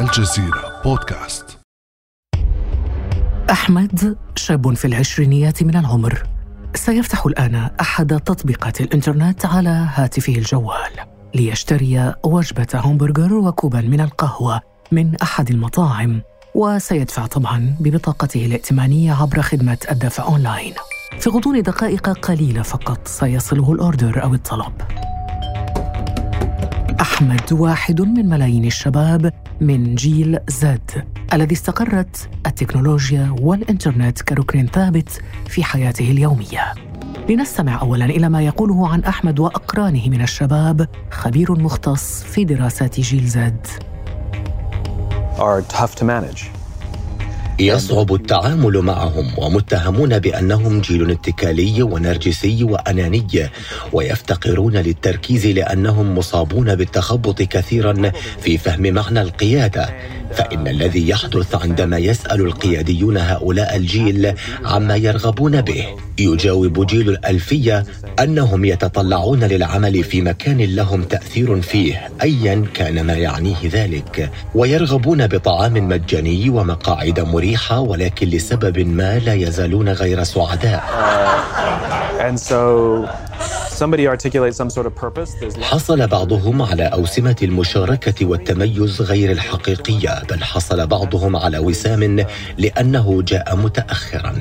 الجزيرة بودكاست. أحمد شاب في العشرينيات من العمر. سيفتح الآن أحد تطبيقات الإنترنت على هاتفه الجوال ليشتري وجبة همبرجر وكوبا من القهوة من أحد المطاعم وسيدفع طبعا ببطاقته الائتمانية عبر خدمة الدفع أونلاين. في غضون دقائق قليلة فقط سيصله الأوردر أو الطلب. أحمد واحد من ملايين الشباب من جيل زد الذي استقرت التكنولوجيا والإنترنت كركن ثابت في حياته اليومية لنستمع أولا إلى ما يقوله عن أحمد وأقرانه من الشباب خبير مختص في دراسات جيل زد are tough to manage. يصعب التعامل معهم ومتهمون بأنهم جيل اتكالي ونرجسي وأناني ويفتقرون للتركيز لأنهم مصابون بالتخبط كثيرا في فهم معنى القيادة. فإن الذي يحدث عندما يسأل القياديون هؤلاء الجيل عما يرغبون به يجاوب جيل الألفية أنهم يتطلعون للعمل في مكان لهم تأثير فيه ايا كان ما يعنيه ذلك ويرغبون بطعام مجاني ومقاعد مريحة. ولكن لسبب ما لا يزالون غير سعداء. Uh, and so حصل بعضهم على أوسمة المشاركة والتميز غير الحقيقية بل حصل بعضهم على وسام لأنه جاء متأخرا.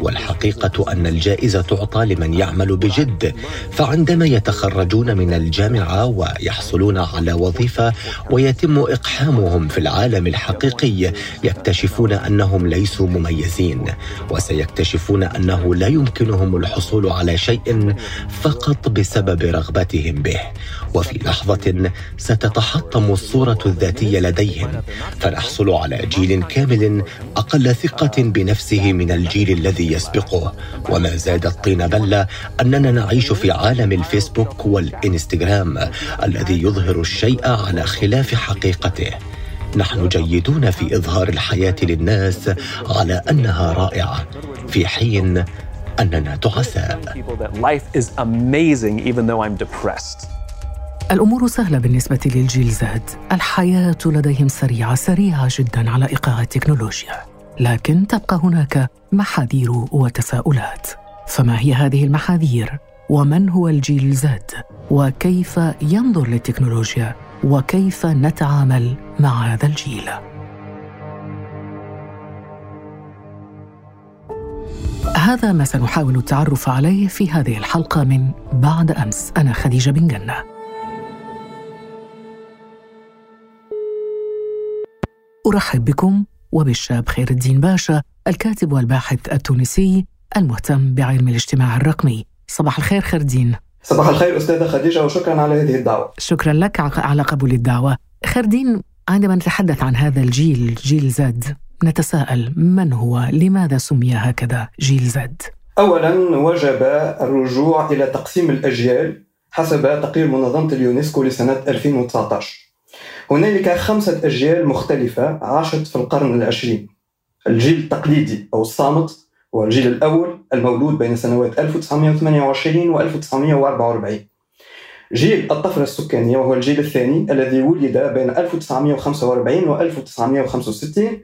والحقيقة أن الجائزة تعطى لمن يعمل بجد. فعندما يتخرجون من الجامعة ويحصلون على وظيفة ويتم إقحامهم في العالم الحقيقي يكتشفون أنهم ليسوا مميزين. وسيكتشفون أنه لا يمكنهم الحصول على شيء فقط بسبب رغبتهم به. وفي لحظة ستتحطم الصورة الذاتية لديهم. فنحصل على جيل كامل أقل ثقة بنفسه من الجيل الذي يسبقه. وما زاد الطين بله أننا نعيش في عالم الفيسبوك والإنستغرام الذي يظهر الشيء على خلاف حقيقته. نحن جيدون في إظهار الحياة للناس على أنها رائعة. في حين أننا تعساء الأمور سهلة بالنسبة للجيل زاد الحياة لديهم سريعة سريعة جدا على إيقاع التكنولوجيا لكن تبقى هناك محاذير وتساؤلات فما هي هذه المحاذير؟ ومن هو الجيل زاد؟ وكيف ينظر للتكنولوجيا؟ وكيف نتعامل مع هذا الجيل؟ هذا ما سنحاول التعرف عليه في هذه الحلقة من بعد أمس. أنا خديجة بن جنة. أرحب بكم وبالشاب خير الدين باشا الكاتب والباحث التونسي المهتم بعلم الاجتماع الرقمي. صباح الخير خير الدين. صباح الخير أستاذة خديجة وشكرا على هذه الدعوة. شكرا لك على قبول الدعوة. خير عندما نتحدث عن هذا الجيل جيل زد نتساءل من هو؟ لماذا سمي هكذا؟ جيل زد. اولا وجب الرجوع إلى تقسيم الأجيال حسب تقرير منظمة اليونسكو لسنة 2019 هنالك خمسة أجيال مختلفة عاشت في القرن العشرين. الجيل التقليدي أو الصامت هو الجيل الأول المولود بين سنوات 1928 و 1944 جيل الطفرة السكانية وهو الجيل الثاني الذي ولد بين 1945 و 1965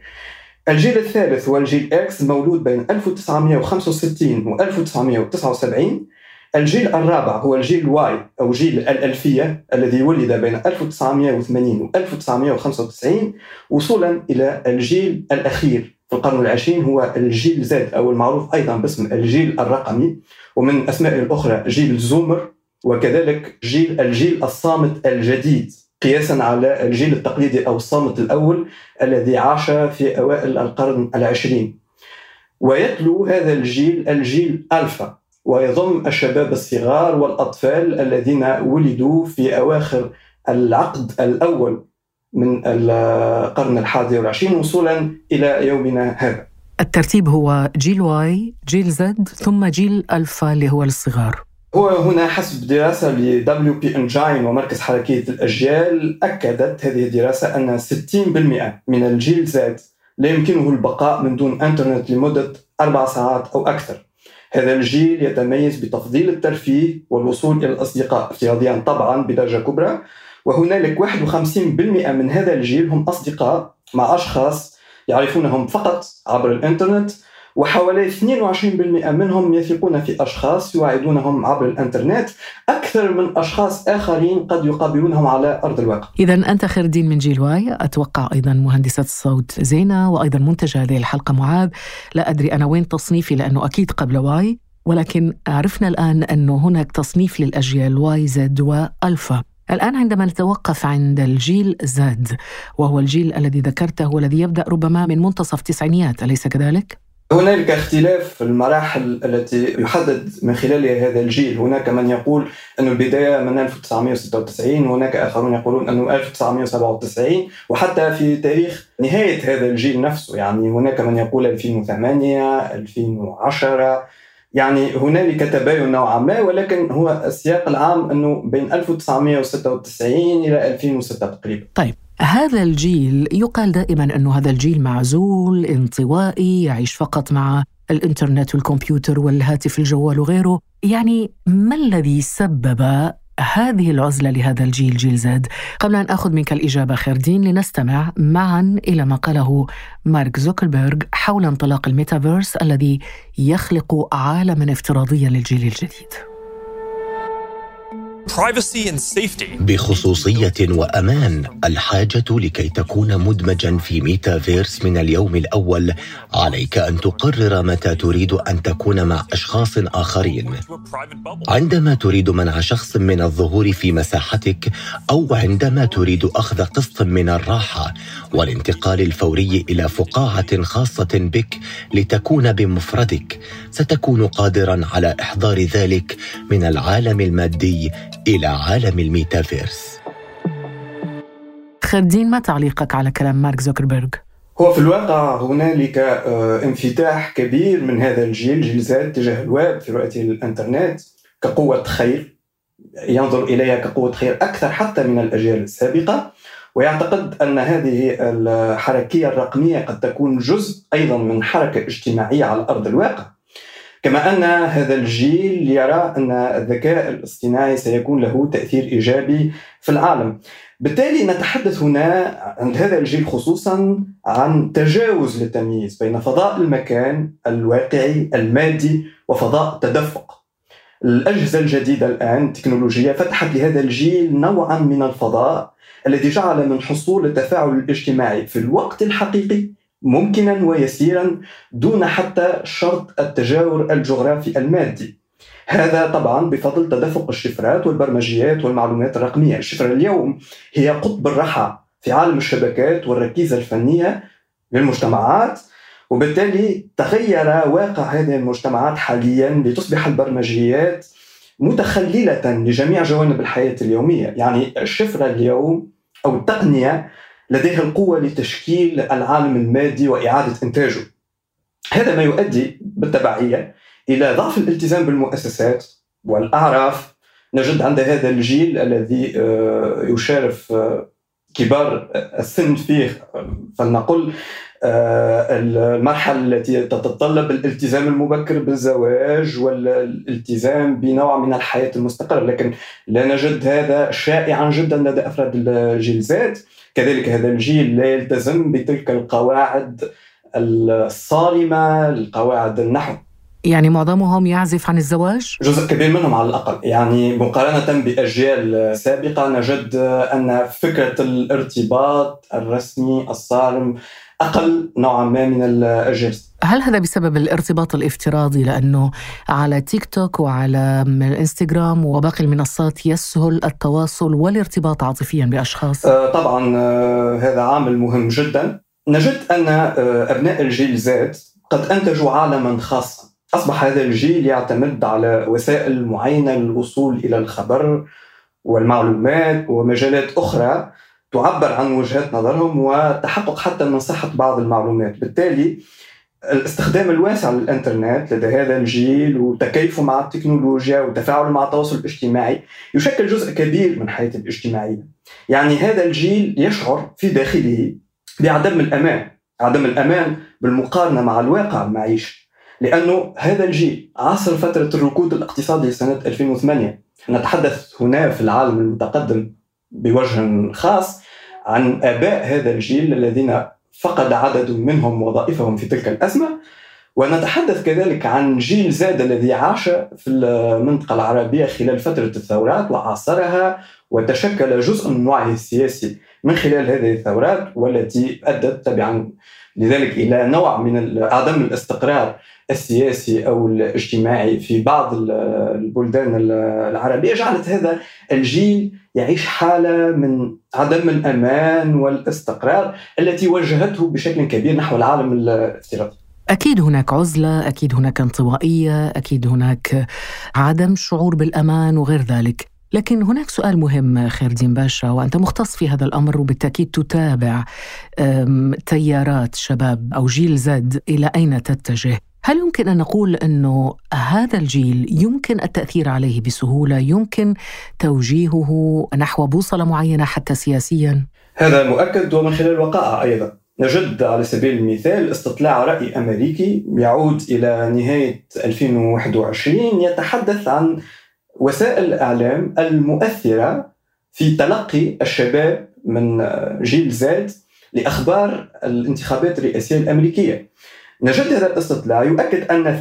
الجيل الثالث هو الجيل X مولود بين 1965 و 1979 الجيل الرابع هو الجيل Y أو جيل الألفية الذي ولد بين 1980 و 1995 وصولا إلى الجيل الأخير في القرن العشرين هو الجيل زد أو المعروف أيضا باسم الجيل الرقمي. ومن اسمائه الأخرى جيل زومر وكذلك جيل الجيل الصامت الجديد. قياسا على الجيل التقليدي أو الصامت الأول الذي عاش في أوائل القرن العشرين. ويتلو هذا الجيل الجيل ألفا ويضم الشباب الصغار والأطفال الذين ولدوا في أواخر العقد الأول من القرن الحادي والعشرين وصولا إلى يومنا هذا. الترتيب هو جيل واي جيل زد ثم جيل ألفا اللي هو الصغار هو هنا حسب دراسة ل WP Engine ومركز حركية الأجيال أكدت هذه الدراسة أن 60% من الجيل زاد لا يمكنه البقاء من دون إنترنت لمدة أربع ساعات أو أكثر. هذا الجيل يتميز بتفضيل الترفيه والوصول إلى الأصدقاء افتراضيا طبعا بدرجة كبرى وهنالك 51% من هذا الجيل هم أصدقاء مع أشخاص يعرفونهم فقط عبر الإنترنت وحوالي 22% منهم يثقون في أشخاص يواعدونهم عبر الإنترنت. أكثر من أشخاص آخرين قد يقابلونهم على أرض الواقع. إذا أنت خير الدين من جيل Y أتوقع أيضا مهندسة الصوت زينة وأيضا منتج هذه الحلقة معاذ. لا أدري أنا وين تصنيفي لأنه أكيد قبل Y ولكن عرفنا الآن أنه هناك تصنيف للأجيال Y Z وألفا. الآن عندما نتوقف عند الجيل زد وهو الجيل الذي ذكرته والذي يبدأ ربما من منتصف التسعينيات أليس كذلك؟ هنالك اختلاف في المراحل التي يحدد من خلالها هذا الجيل. هناك من يقول أن البداية من 1996 هناك آخرون يقولون أنه 1997 وحتى في تاريخ نهاية هذا الجيل نفسه. يعني هناك من يقول 2008 2010 يعني هنالك تباين نوعا ما ولكن هو السياق العام أنه بين 1996 إلى 2006 تقريبا. طيب. هذا الجيل يقال دائما أنه هذا الجيل معزول انطوائي يعيش فقط مع الإنترنت والكمبيوتر والهاتف الجوال وغيره. يعني ما الذي سبب هذه العزلة لهذا الجيل جيل Z قبل أن أخذ منك الإجابة خير الدين لنستمع معا إلى ما قاله مارك زوكربيرغ حول انطلاق الميتافيرس الذي يخلق عالما افتراضيا للجيل الجديد. بخصوصية وأمان الحاجة لكي تكون مدمجا في ميتافيرس من اليوم الأول. عليك أن تقرر متى تريد أن تكون مع أشخاص آخرين. عندما تريد منع شخص من الظهور في مساحتك أو عندما تريد أخذ قسط من الراحة. والانتقال الفوري إلى فقاعة خاصة بك لتكون بمفردك. ستكون قادرا على إحضار ذلك من العالم المادي إلى عالم الميتافيرس. خير الدين ما تعليقك على كلام مارك زوكربيرغ؟ هو في الواقع هنالك آه، انفتاح كبير من هذا الجيل جيل Z تجاه الويب في رؤية الإنترنت كقوة خير ينظر إليها كقوة خير أكثر حتى من الأجيال السابقة. ويعتقد أن هذه الحركية الرقمية قد تكون جزء أيضا من حركة اجتماعية على أرض الواقع. كما أن هذا الجيل يرى أن الذكاء الاصطناعي سيكون له تأثير إيجابي في العالم. بالتالي نتحدث هنا عند هذا الجيل خصوصا عن تجاوز للتمييز بين فضاء المكان الواقعي المادي وفضاء التدفق. الأجهزة الجديدة الآن التكنولوجية فتحت لهذا الجيل نوعا من الفضاء الذي جعل من حصول التفاعل الاجتماعي في الوقت الحقيقي ممكنا ويسيرا دون حتى شرط التجاور الجغرافي المادي. هذا طبعا بفضل تدفق الشفرات والبرمجيات والمعلومات الرقمية. الشفرة اليوم هي قطب الرحى في عالم الشبكات والركيزة الفنية للمجتمعات وبالتالي تغير واقع هذه المجتمعات حاليا لتصبح البرمجيات متخللة لجميع جوانب الحياة اليومية. يعني الشفرة اليوم أو التقنية لديها القوة لتشكيل العالم المادي وإعادة إنتاجه. هذا ما يؤدي بالتبعية إلى ضعف الالتزام بالمؤسسات والأعراف. نجد عند هذا الجيل الذي آه، يشارف آه، كبار السن فيه فلنقل آه، المرحلة التي تتطلب الالتزام المبكر بالزواج والالتزام بنوع من الحياة المستقرة. لكن لا نجد هذا شائعا جدا لدى أفراد الجيل زاد. كذلك هذا الجيل لا يلتزم بتلك القواعد الصارمة القواعد النحو يعني معظمهم يعزف عن الزواج؟ جزء كبير منهم على الأقل يعني مقارنة بأجيال سابقة نجد أن فكرة الارتباط الرسمي الصارم أقل نوعا ما من الأجيال هل هذا بسبب الارتباط الافتراضي؟ لأنه على تيك توك وعلى الانستغرام وباقي المنصات يسهل التواصل والارتباط عاطفيا بأشخاص؟ آه، طبعا آه، هذا عامل مهم جدا. نجد أن آه، أبناء الجيل زاد قد أنتجوا عالما خاصا. أصبح هذا الجيل يعتمد على وسائل معينة للوصول إلى الخبر والمعلومات ومجالات أخرى تعبر عن وجهات نظرهم وتحقق حتى من صحة بعض المعلومات. بالتالي الاستخدام الواسع للإنترنت لدى هذا الجيل وتكيفه مع التكنولوجيا وتفاعله مع التواصل الاجتماعي يشكل جزء كبير من حياته الاجتماعية. يعني هذا الجيل يشعر في داخله بعدم الأمان عدم الأمان بالمقارنة مع الواقع المعيشي. لأنه هذا الجيل عاصر فترة الركود الاقتصادي سنة 2008 نتحدث هنا في العالم المتقدم بوجه خاص عن آباء هذا الجيل الذين فقد عدد منهم وظائفهم في تلك الأزمة. ونتحدث كذلك عن جيل زاد الذي عاش في المنطقة العربية خلال فترة الثورات وعاصرها وتشكل جزء من وعيه السياسي من خلال هذه الثورات والتي أدت تبعا لذلك إلى نوع من عدم الاستقرار السياسي أو الاجتماعي في بعض البلدان العربية. جعلت هذا الجيل يعيش حالة من عدم الأمان والاستقرار التي وجهته بشكل كبير نحو العالم الافتراضي أكيد هناك عزلة، أكيد هناك انطوائية، أكيد هناك عدم شعور بالأمان وغير ذلك. لكن هناك سؤال مهم خير دين باشا وأنت مختص في هذا الأمر وبالتأكيد تتابع تيارات شباب أو جيل زد إلى أين تتجه هل يمكن أن نقول أنه هذا الجيل يمكن التأثير عليه بسهولة؟ يمكن توجيهه نحو بوصلة معينة حتى سياسيا؟ هذا مؤكد ومن خلال الوقائع أيضا. نجد على سبيل المثال استطلاع رأي أمريكي يعود إلى نهاية 2021 يتحدث عن وسائل الإعلام المؤثرة في تلقي الشباب من جيل زاد لأخبار الانتخابات الرئاسية الأمريكية. نجد هذا الاستطلاع يؤكد أن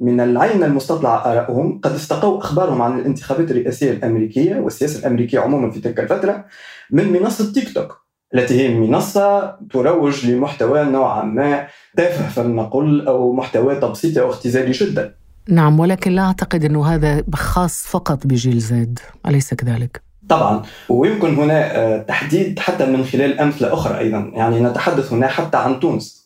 30% من العين المستطلع آرائهم قد استقوا أخبارهم عن الانتخابات الرئاسية الأمريكية والسياسة الأمريكية عموما في تلك الفترة من منصة تيك توك التي هي منصة تروج لمحتوى نوعا ما تافه فلنقل أو محتوى تبسيطي أو اختزالي جدا نعم ولكن لا أعتقد أنه هذا خاص فقط بجيل زد أليس كذلك؟ طبعا ويمكن هنا آه، تحديد حتى من خلال أمثلة أخرى أيضا. يعني نتحدث هنا حتى عن تونس.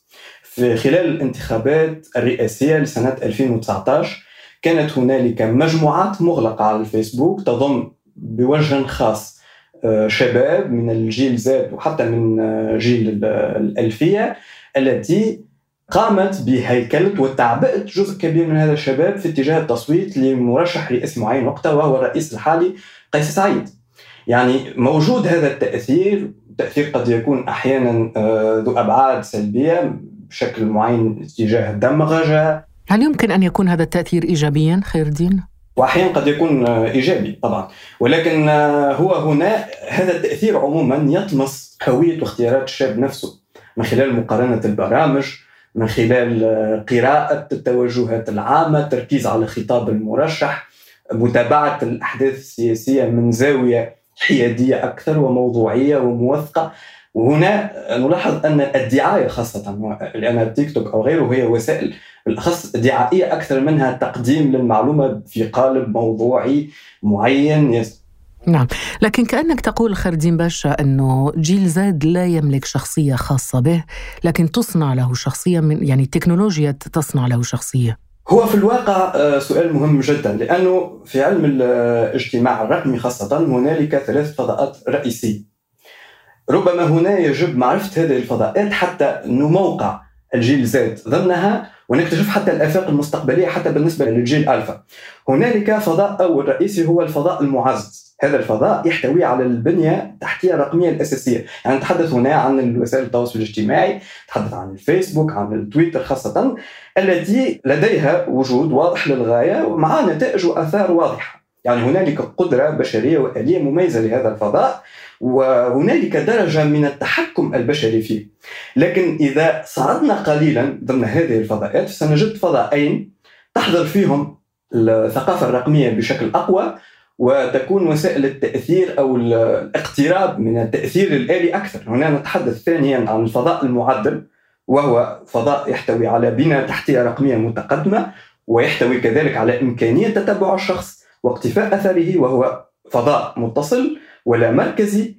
خلال الانتخابات الرئاسية لسنة 2019 كانت هنالك مجموعات مغلقة على الفيسبوك تضم بوجه خاص آه، شباب من الجيل زاد وحتى من آه، جيل الألفية التي قامت بهيكلة وتعبئة جزء كبير من هذا الشباب في اتجاه التصويت لمرشح رئاسي معين وقتها وهو الرئيس الحالي قيس سعيد. يعني موجود هذا التأثير التأثير قد يكون أحيانا آه، ذو أبعاد سلبية بشكل معين اتجاه الدمغجة هل يمكن أن يكون هذا التأثير إيجابيا خير الدين؟ واحيانا قد يكون إيجابي طبعا. ولكن هو هنا هذا التأثير عموما يطمس هوية واختيارات الشاب نفسه. من خلال مقارنة البرامج من خلال قراءة التوجهات العامة التركيز على خطاب المرشح متابعة الأحداث السياسية من زاوية حيادية أكثر وموضوعية وموثقة. وهنا نلاحظ أن الدعاية خاصة لأن التيك توك أو غيره هي وسائل بالأخص دعائية أكثر منها تقديم للمعلومة في قالب موضوعي معين. نعم. لكن كأنك تقول خردين باشا أنه جيل زاد لا يملك شخصية خاصة به لكن تصنع له شخصية من يعني التكنولوجيا تصنع له شخصية. هو في الواقع آه، سؤال مهم جدا لأنه في علم الاجتماع الرقمي خاصة هنالك ثلاث فضاءات رئيسية. ربما هنا يجب معرفة هذه الفضاءات حتى أنه موقع الجيل زاد ضمنها ونكتشف حتى الآفاق المستقبلية حتى بالنسبة للجيل ألفا. هنالك فضاء أول رئيسي هو الفضاء المعزز. هذا الفضاء يحتوي على البنية التحتية الرقمية الأساسية. يعني نتحدث هنا عن وسائل التواصل الاجتماعي نتحدث عن الفيسبوك عن التويتر خاصة التي لديها وجود واضح للغاية مع نتائج وآثار واضحة. يعني هنالك قدرة بشرية وآلية مميزة لهذا الفضاء وهنالك درجة من التحكم البشري فيه. لكن إذا صعدنا قليلا ضمن هذه الفضاءات سنجد فضاءين تحضر فيهم الثقافة الرقمية بشكل أقوى وتكون وسائل التأثير أو الاقتراب من التأثير الآلي أكثر. هنا نتحدث ثانيا عن الفضاء المعدل وهو فضاء يحتوي على بنى تحتية رقمية متقدمة ويحتوي كذلك على إمكانية تتبع الشخص واقتفاء أثره وهو فضاء متصل ولا مركزي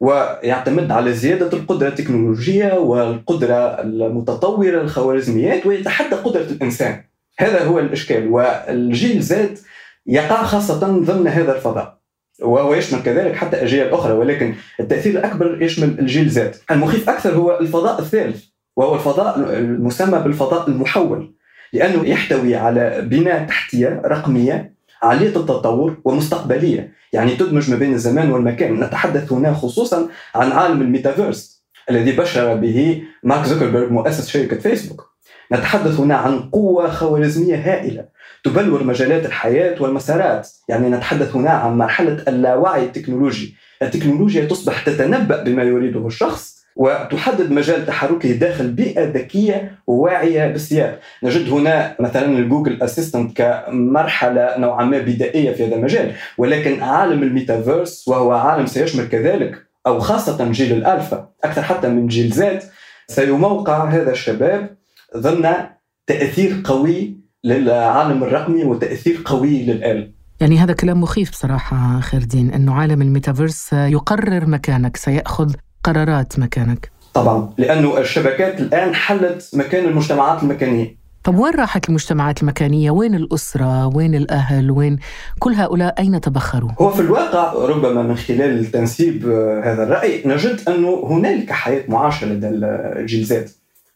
ويعتمد على زيادة القدرة التكنولوجية والقدرة المتطورة الخوارزميات ويتحدى قدرة الإنسان. هذا هو الإشكال والجيل زاد يقع خاصة ضمن هذا الفضاء. وهو يشمل كذلك حتى أجيال أخرى ولكن التأثير الأكبر يشمل الجيل Z. المخيف أكثر هو الفضاء الثالث وهو الفضاء المسمى بالفضاء المحول لأنه يحتوي على بناء تحتية رقمية عالية التطور ومستقبلية. يعني تدمج ما بين الزمان والمكان. نتحدث هنا خصوصا عن عالم الميتافيرس الذي بشر به مارك زوكربيرغ مؤسس شركة فيسبوك. نتحدث هنا عن قوة خوارزمية هائلة تبلور مجالات الحياة والمسارات. يعني نتحدث هنا عن مرحلة اللاوعي التكنولوجي. التكنولوجيا تصبح تتنبأ بما يريده الشخص وتحدد مجال تحركه داخل بيئة ذكية وواعية بالسياق. نجد هنا مثلا ال Google Assistant كمرحلة نوعا ما بدائية في هذا المجال ولكن عالم الميتافيرس وهو عالم سيشمل كذلك أو خاصة جيل الألفا أكثر حتى من جيل Z سيموقع هذا الشباب ضمن تأثير قوي للعالم الرقمي وتأثير قوي للآلة. يعني هذا كلام مخيف بصراحة خير الدين أنه عالم الميتافيرس يقرر مكانك سيأخذ قرارات مكانك طبعا لأنه الشبكات الآن حلت مكان المجتمعات المكانية طب وين راحت المجتمعات المكانية؟ وين الأسرة؟ وين الأهل؟ وين كل هؤلاء أين تبخروا؟ هو في الواقع ربما من خلال تنسيب هذا الرأي نجد أنه هنالك حياة معاصرة لدى الجيل Z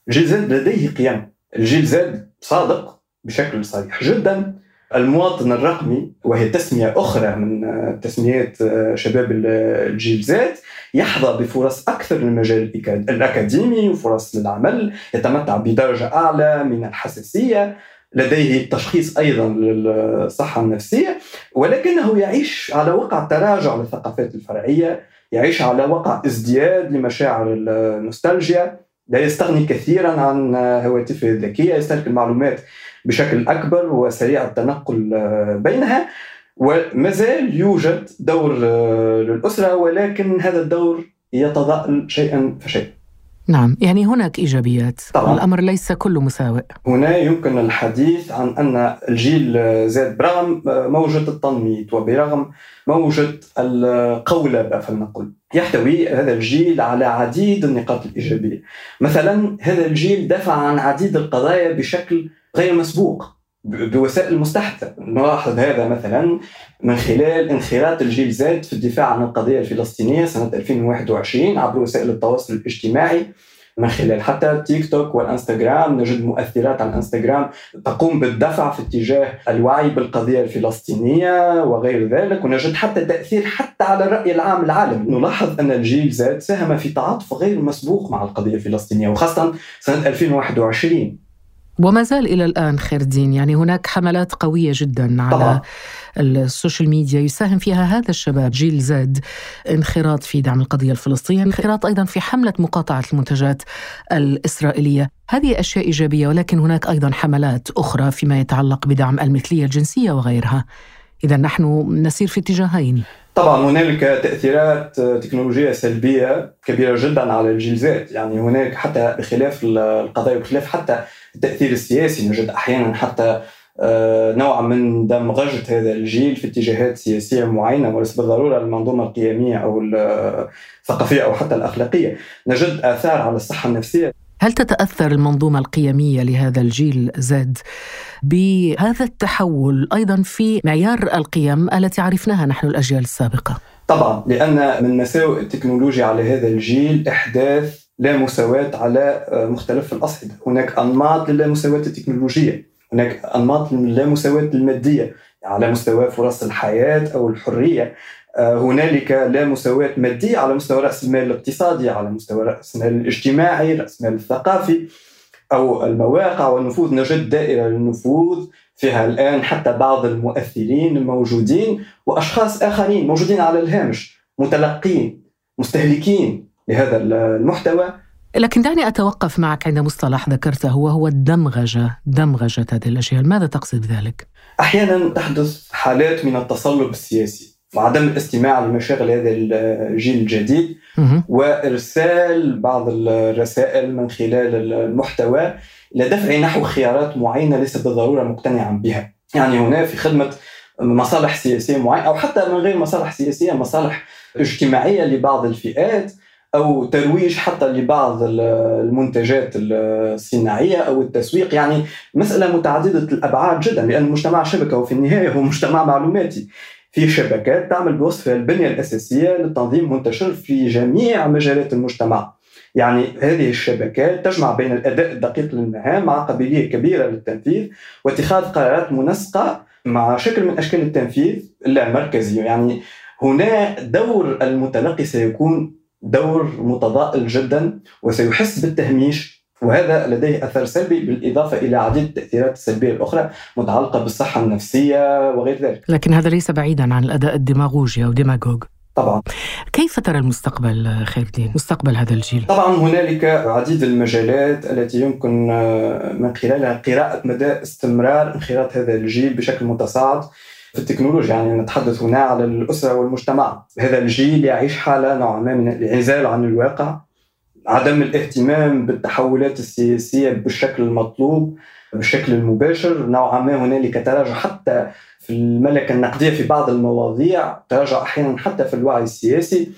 الجيل Z لديه قيم الجيل زاد صادق بشكل صريح جدا المواطن الرقمي وهي تسمية أخرى من تسميات شباب الجيل زاد يحظى بفرص أكثر للمجال الأكاديمي وفرص للعمل يتمتع بدرجة أعلى من الحساسية لديه تشخيص أيضا للصحة النفسية ولكنه يعيش على وقع تراجع للثقافات الفرعية يعيش على وقع ازدياد لمشاعر النوستالجيا لا يستغني كثيرا عن هواتفه الذكية يستهلك المعلومات بشكل أكبر وسريع التنقل بينها. وما زال يوجد دور للأسرة ولكن هذا الدور يتضاءل شيئا فشيئا. نعم يعني هناك إيجابيات. طبعا. الأمر ليس كله مساوئ. هنا يمكن الحديث عن أن الجيل زاد برغم موجة التنميط وبرغم موجة القولبة فلنقل. يحتوي هذا الجيل على عديد النقاط الإيجابية. مثلا هذا الجيل دافع عن عديد القضايا بشكل غير مسبوق بوسائل مستحدثة نلاحظ هذا مثلا من خلال انخراط الجيل زاد في الدفاع عن القضية الفلسطينية سنة 2021 عبر وسائل التواصل الاجتماعي. من خلال حتى التيك توك والإنستغرام نجد مؤثرات على الانستغرام تقوم بالدفع في اتجاه الوعي بالقضية الفلسطينية وغير ذلك. ونجد حتى تأثير حتى على الرأي العام العالمي. نلاحظ أن الجيل زاد ساهم في تعاطف غير مسبوق مع القضية الفلسطينية وخاصة سنة 2021 وما زال إلى الآن خير الدين يعني هناك حملات قوية جدا على طبعا. ال social media. يساهم فيها هذا الشباب جيل Z انخراط في دعم القضية الفلسطينية انخراط أيضا في حملة مقاطعة المنتجات الإسرائيلية. هذه أشياء إيجابية ولكن هناك أيضا حملات أخرى فيما يتعلق بدعم المثلية الجنسية وغيرها. إذا نحن نسير في اتجاهين. طبعا هنالك تأثيرات تكنولوجية سلبية كبيرة جدا على الجيل Z يعني هناك حتى بخلاف القضايا وبخلاف حتى التأثير السياسي نجد أحيانا حتى نوع من دمغجة هذا الجيل في اتجاهات سياسية معينة وليس بالضرورة المنظومة القيمية أو الثقافية أو حتى الأخلاقية. نجد آثار على الصحة النفسية. هل تتأثر المنظومة القيمية لهذا الجيل زاد بهذا التحول أيضا في معيار القيم التي عرفناها نحن الأجيال السابقة؟ طبعا لأن من مساوئ التكنولوجيا على هذا الجيل إحداث لا مساواة على مختلف الأصعدة هناك أنماط للا مساواة التكنولوجية هناك أنماط للا مساواة المادية على مستوى فرص الحياة أو الحرية هنالك لا مساواة مادية على مستوى رأس المال الاقتصادي على مستوى رأس المال الاجتماعي رأس المال الثقافي أو المواقع والنفوذ. نجد دائرة للنفوذ فيها الآن حتى بعض المؤثرين الموجودين وأشخاص آخرين موجودين على الهامش متلقين مستهلكين لهذا المحتوى. لكن دعني أتوقف معك عند مصطلح ذكرته وهو الدمغجة دمغجة هذه الأشياء. ماذا تقصد ذلك؟ أحيانا تحدث حالات من التصلب السياسي. وعدم الاستماع لمشاغل هذا الجيل الجديد وإرسال بعض الرسائل من خلال المحتوى لدفع نحو خيارات معينة ليس بالضرورة مقتنعا بها. يعني هنا في خدمة مصالح سياسية معينة أو حتى من غير مصالح سياسية مصالح اجتماعية لبعض الفئات أو ترويج حتى لبعض المنتجات الصناعية أو التسويق. يعني مسألة متعددة الأبعاد جدا لأن المجتمع شبكة وفي النهاية هو مجتمع معلوماتي. في شبكات تعمل بوصف البنية الأساسية للتنظيم منتشر في جميع مجالات المجتمع. يعني هذه الشبكات تجمع بين الأداء الدقيق للمهام مع قابلية كبيرة للتنفيذ واتخاذ قرارات منسقة مع شكل من أشكال التنفيذ اللامركزي يعني هنا دور المتلقي سيكون دور متضائل جدا وسيحس بالتهميش وهذا لديه أثر سلبي بالإضافة إلى عديد التأثيرات السلبية الأخرى متعلقة بالصحة النفسية وغير ذلك. لكن هذا ليس بعيدا عن الأداء الديماغوجي أو ديماغوج. طبعا. كيف ترى المستقبل خير الدين؟ مستقبل هذا الجيل. طبعا هنالك عديد المجالات التي يمكن آه، من خلالها قراءة مدى استمرار انخراط هذا الجيل بشكل متصاعد في التكنولوجيا. يعني نتحدث هنا على الأسرة والمجتمع. هذا الجيل يعيش حالة نوعا ما من الانعزال عن الواقع. عدم الاهتمام بالتحولات السياسية بالشكل المطلوب بالشكل المباشر. نوعا ما هنالك تراجع حتى في الملكة النقدية في بعض المواضيع تراجع أحيانا حتى في الوعي السياسي.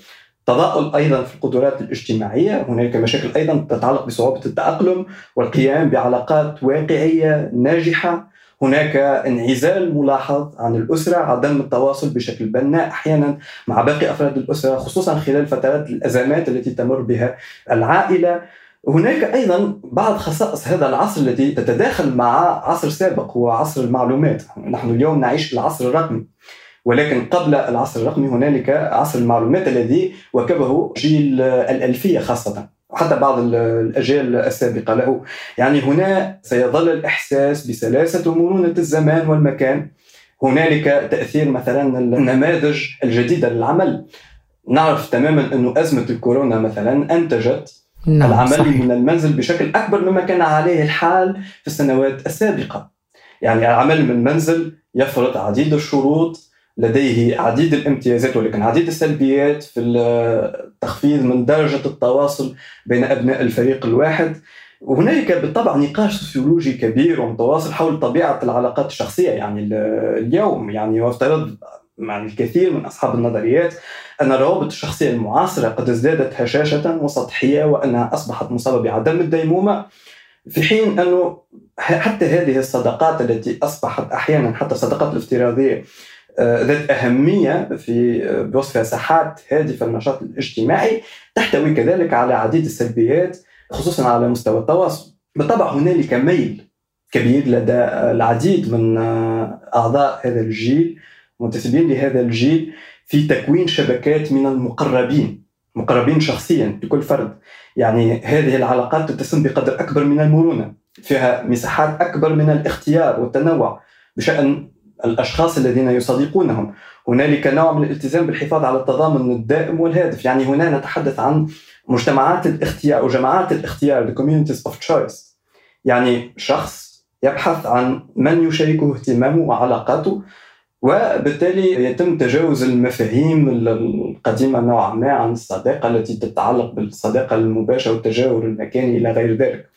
تضاؤل أيضا في القدرات الاجتماعية، هنالك مشاكل أيضا تتعلق بصعوبة التأقلم والقيام بعلاقات واقعية ناجحة، هناك انعزال ملاحظ عن الأسرة، عدم التواصل بشكل بناء أحيانا مع باقي أفراد الأسرة خصوصا خلال فترات الأزمات التي تمر بها العائلة، هناك أيضا بعض خصائص هذا العصر التي تتداخل مع عصر سابق هو عصر المعلومات. نحن اليوم نعيش العصر الرقمي ولكن قبل العصر الرقمي هنالك عصر المعلومات الذي واكبه جيل الألفية خاصة. وحتى بعض الأجيال السابقة له. يعني هنا سيظل الإحساس بسلاسة ومرونة الزمان والمكان. هنالك تأثير مثلا النماذج الجديدة للعمل. نعرف تماما أن أزمة الكورونا مثلا أنتجت نعم العمل صحيح. من المنزل بشكل أكبر مما كان عليه الحال في السنوات السابقة. يعني العمل من المنزل يفرض عديد الشروط لديه عديد الامتيازات ولكن عديد السلبيات في التخفيض من درجة التواصل بين أبناء الفريق الواحد. وهنالك بالطبع نقاش سوسيولوجي كبير ومتواصل حول طبيعة العلاقات الشخصية يعني اليوم يعني وافترض مع الكثير من أصحاب النظريات أن الروابط الشخصية المعاصرة قد ازدادت هشاشة وسطحية وأنها أصبحت مصابة بعدم الديمومة في حين أنه حتى هذه الصداقات التي أصبحت أحيانا حتى الصداقات الافتراضية ذات أهمية في آه، بوصفها ساحات هادفة النشاط الاجتماعي تحتوي كذلك على عديد السلبيات خصوصا على مستوى التواصل. بالطبع هنالك ميل كبير لدى العديد من آه، أعضاء هذا الجيل منتسبين لهذا الجيل في تكوين شبكات من المقربين مقربين شخصيا لكل فرد. يعني هذه العلاقات تتسم بقدر أكبر من المرونة فيها مساحات أكبر من الاختيار والتنوع بشأن الأشخاص الذين يصادقونهم هنالك نوع من الالتزام بالحفاظ على التضامن الدائم والهادف. يعني هنا نتحدث عن مجتمعات الاختيار أو جماعات الاختيار the communities of choice. يعني شخص يبحث عن من يشاركه اهتمامه وعلاقاته وبالتالي يتم تجاوز المفاهيم القديمة نوعا ما عن الصداقة التي تتعلق بالصداقة المباشرة والتجاور المكاني إلى غير ذلك.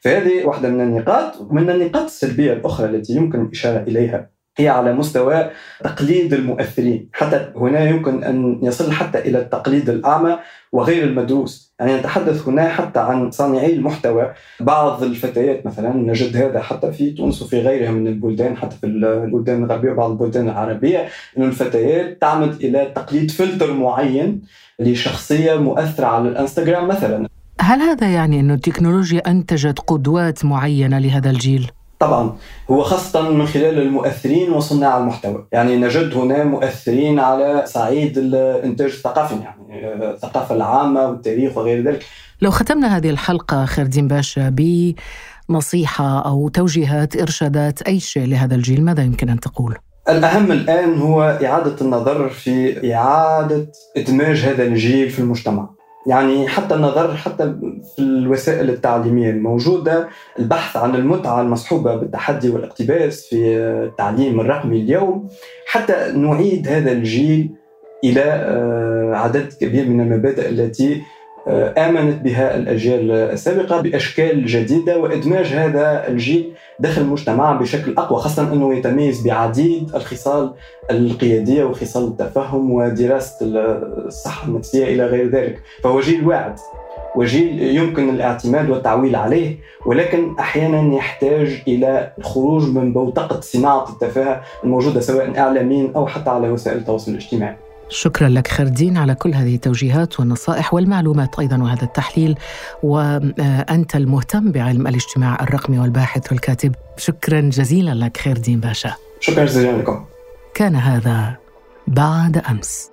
فهذه واحدة من النقاط. من النقاط السلبية الأخرى التي يمكن الإشارة إليها هي على مستوى تقليد المؤثرين. حتى هنا يمكن أن يصل حتى إلى التقليد الأعمى وغير المدروس. يعني نتحدث هنا حتى عن صانعي المحتوى. بعض الفتيات مثلا نجد هذا حتى في تونس وفي غيرها من البلدان حتى في البلدان الغربية وبعض البلدان العربية أن الفتيات تعمد إلى تقليد فلتر معين لشخصية مؤثرة على الإنستغرام مثلا. هل هذا يعني أن التكنولوجيا أنتجت قدوات معينة لهذا الجيل؟ طبعا هو خاصة من خلال المؤثرين وصناع المحتوى. يعني نجد هنا مؤثرين على صعيد الإنتاج الثقافي يعني الثقافة العامة والتاريخ وغير ذلك. لو ختمنا هذه الحلقة خير باشا بنصيحة أو توجيهات إرشادات أي شيء لهذا الجيل ماذا يمكن أن تقول؟ الأهم الآن هو إعادة النظر في إعادة إدماج هذا الجيل في المجتمع. يعني حتى النظر حتى في الوسائل التعليمية الموجودة البحث عن المتعة المصحوبة بالتحدي والاقتباس في التعليم الرقمي اليوم حتى نعيد هذا الجيل إلى آه، عدد كبير من المبادئ التي آمنت بها الأجيال السابقة بأشكال جديدة وإدماج هذا الجيل داخل المجتمع بشكل أقوى خاصة أنه يتميز بعديد الخصال القيادية وخصال التفهم ودراسة الصحة النفسية إلى غير ذلك فهو جيل واعد وجيل يمكن الاعتماد والتعويل عليه ولكن أحيانا يحتاج إلى الخروج من بوتقة صناعة التفاهة الموجودة سواء اعلاميا أو حتى على وسائل التواصل الاجتماعي. شكرا لك خردين على كل هذه التوجيهات والنصائح والمعلومات أيضا وهذا التحليل. وأنت المهتم بعلم الاجتماع الرقمي والباحث والكاتب. شكرا جزيلا لك خيردين باشا. شكرا جزيلا لكم. كان هذا بعد أمس.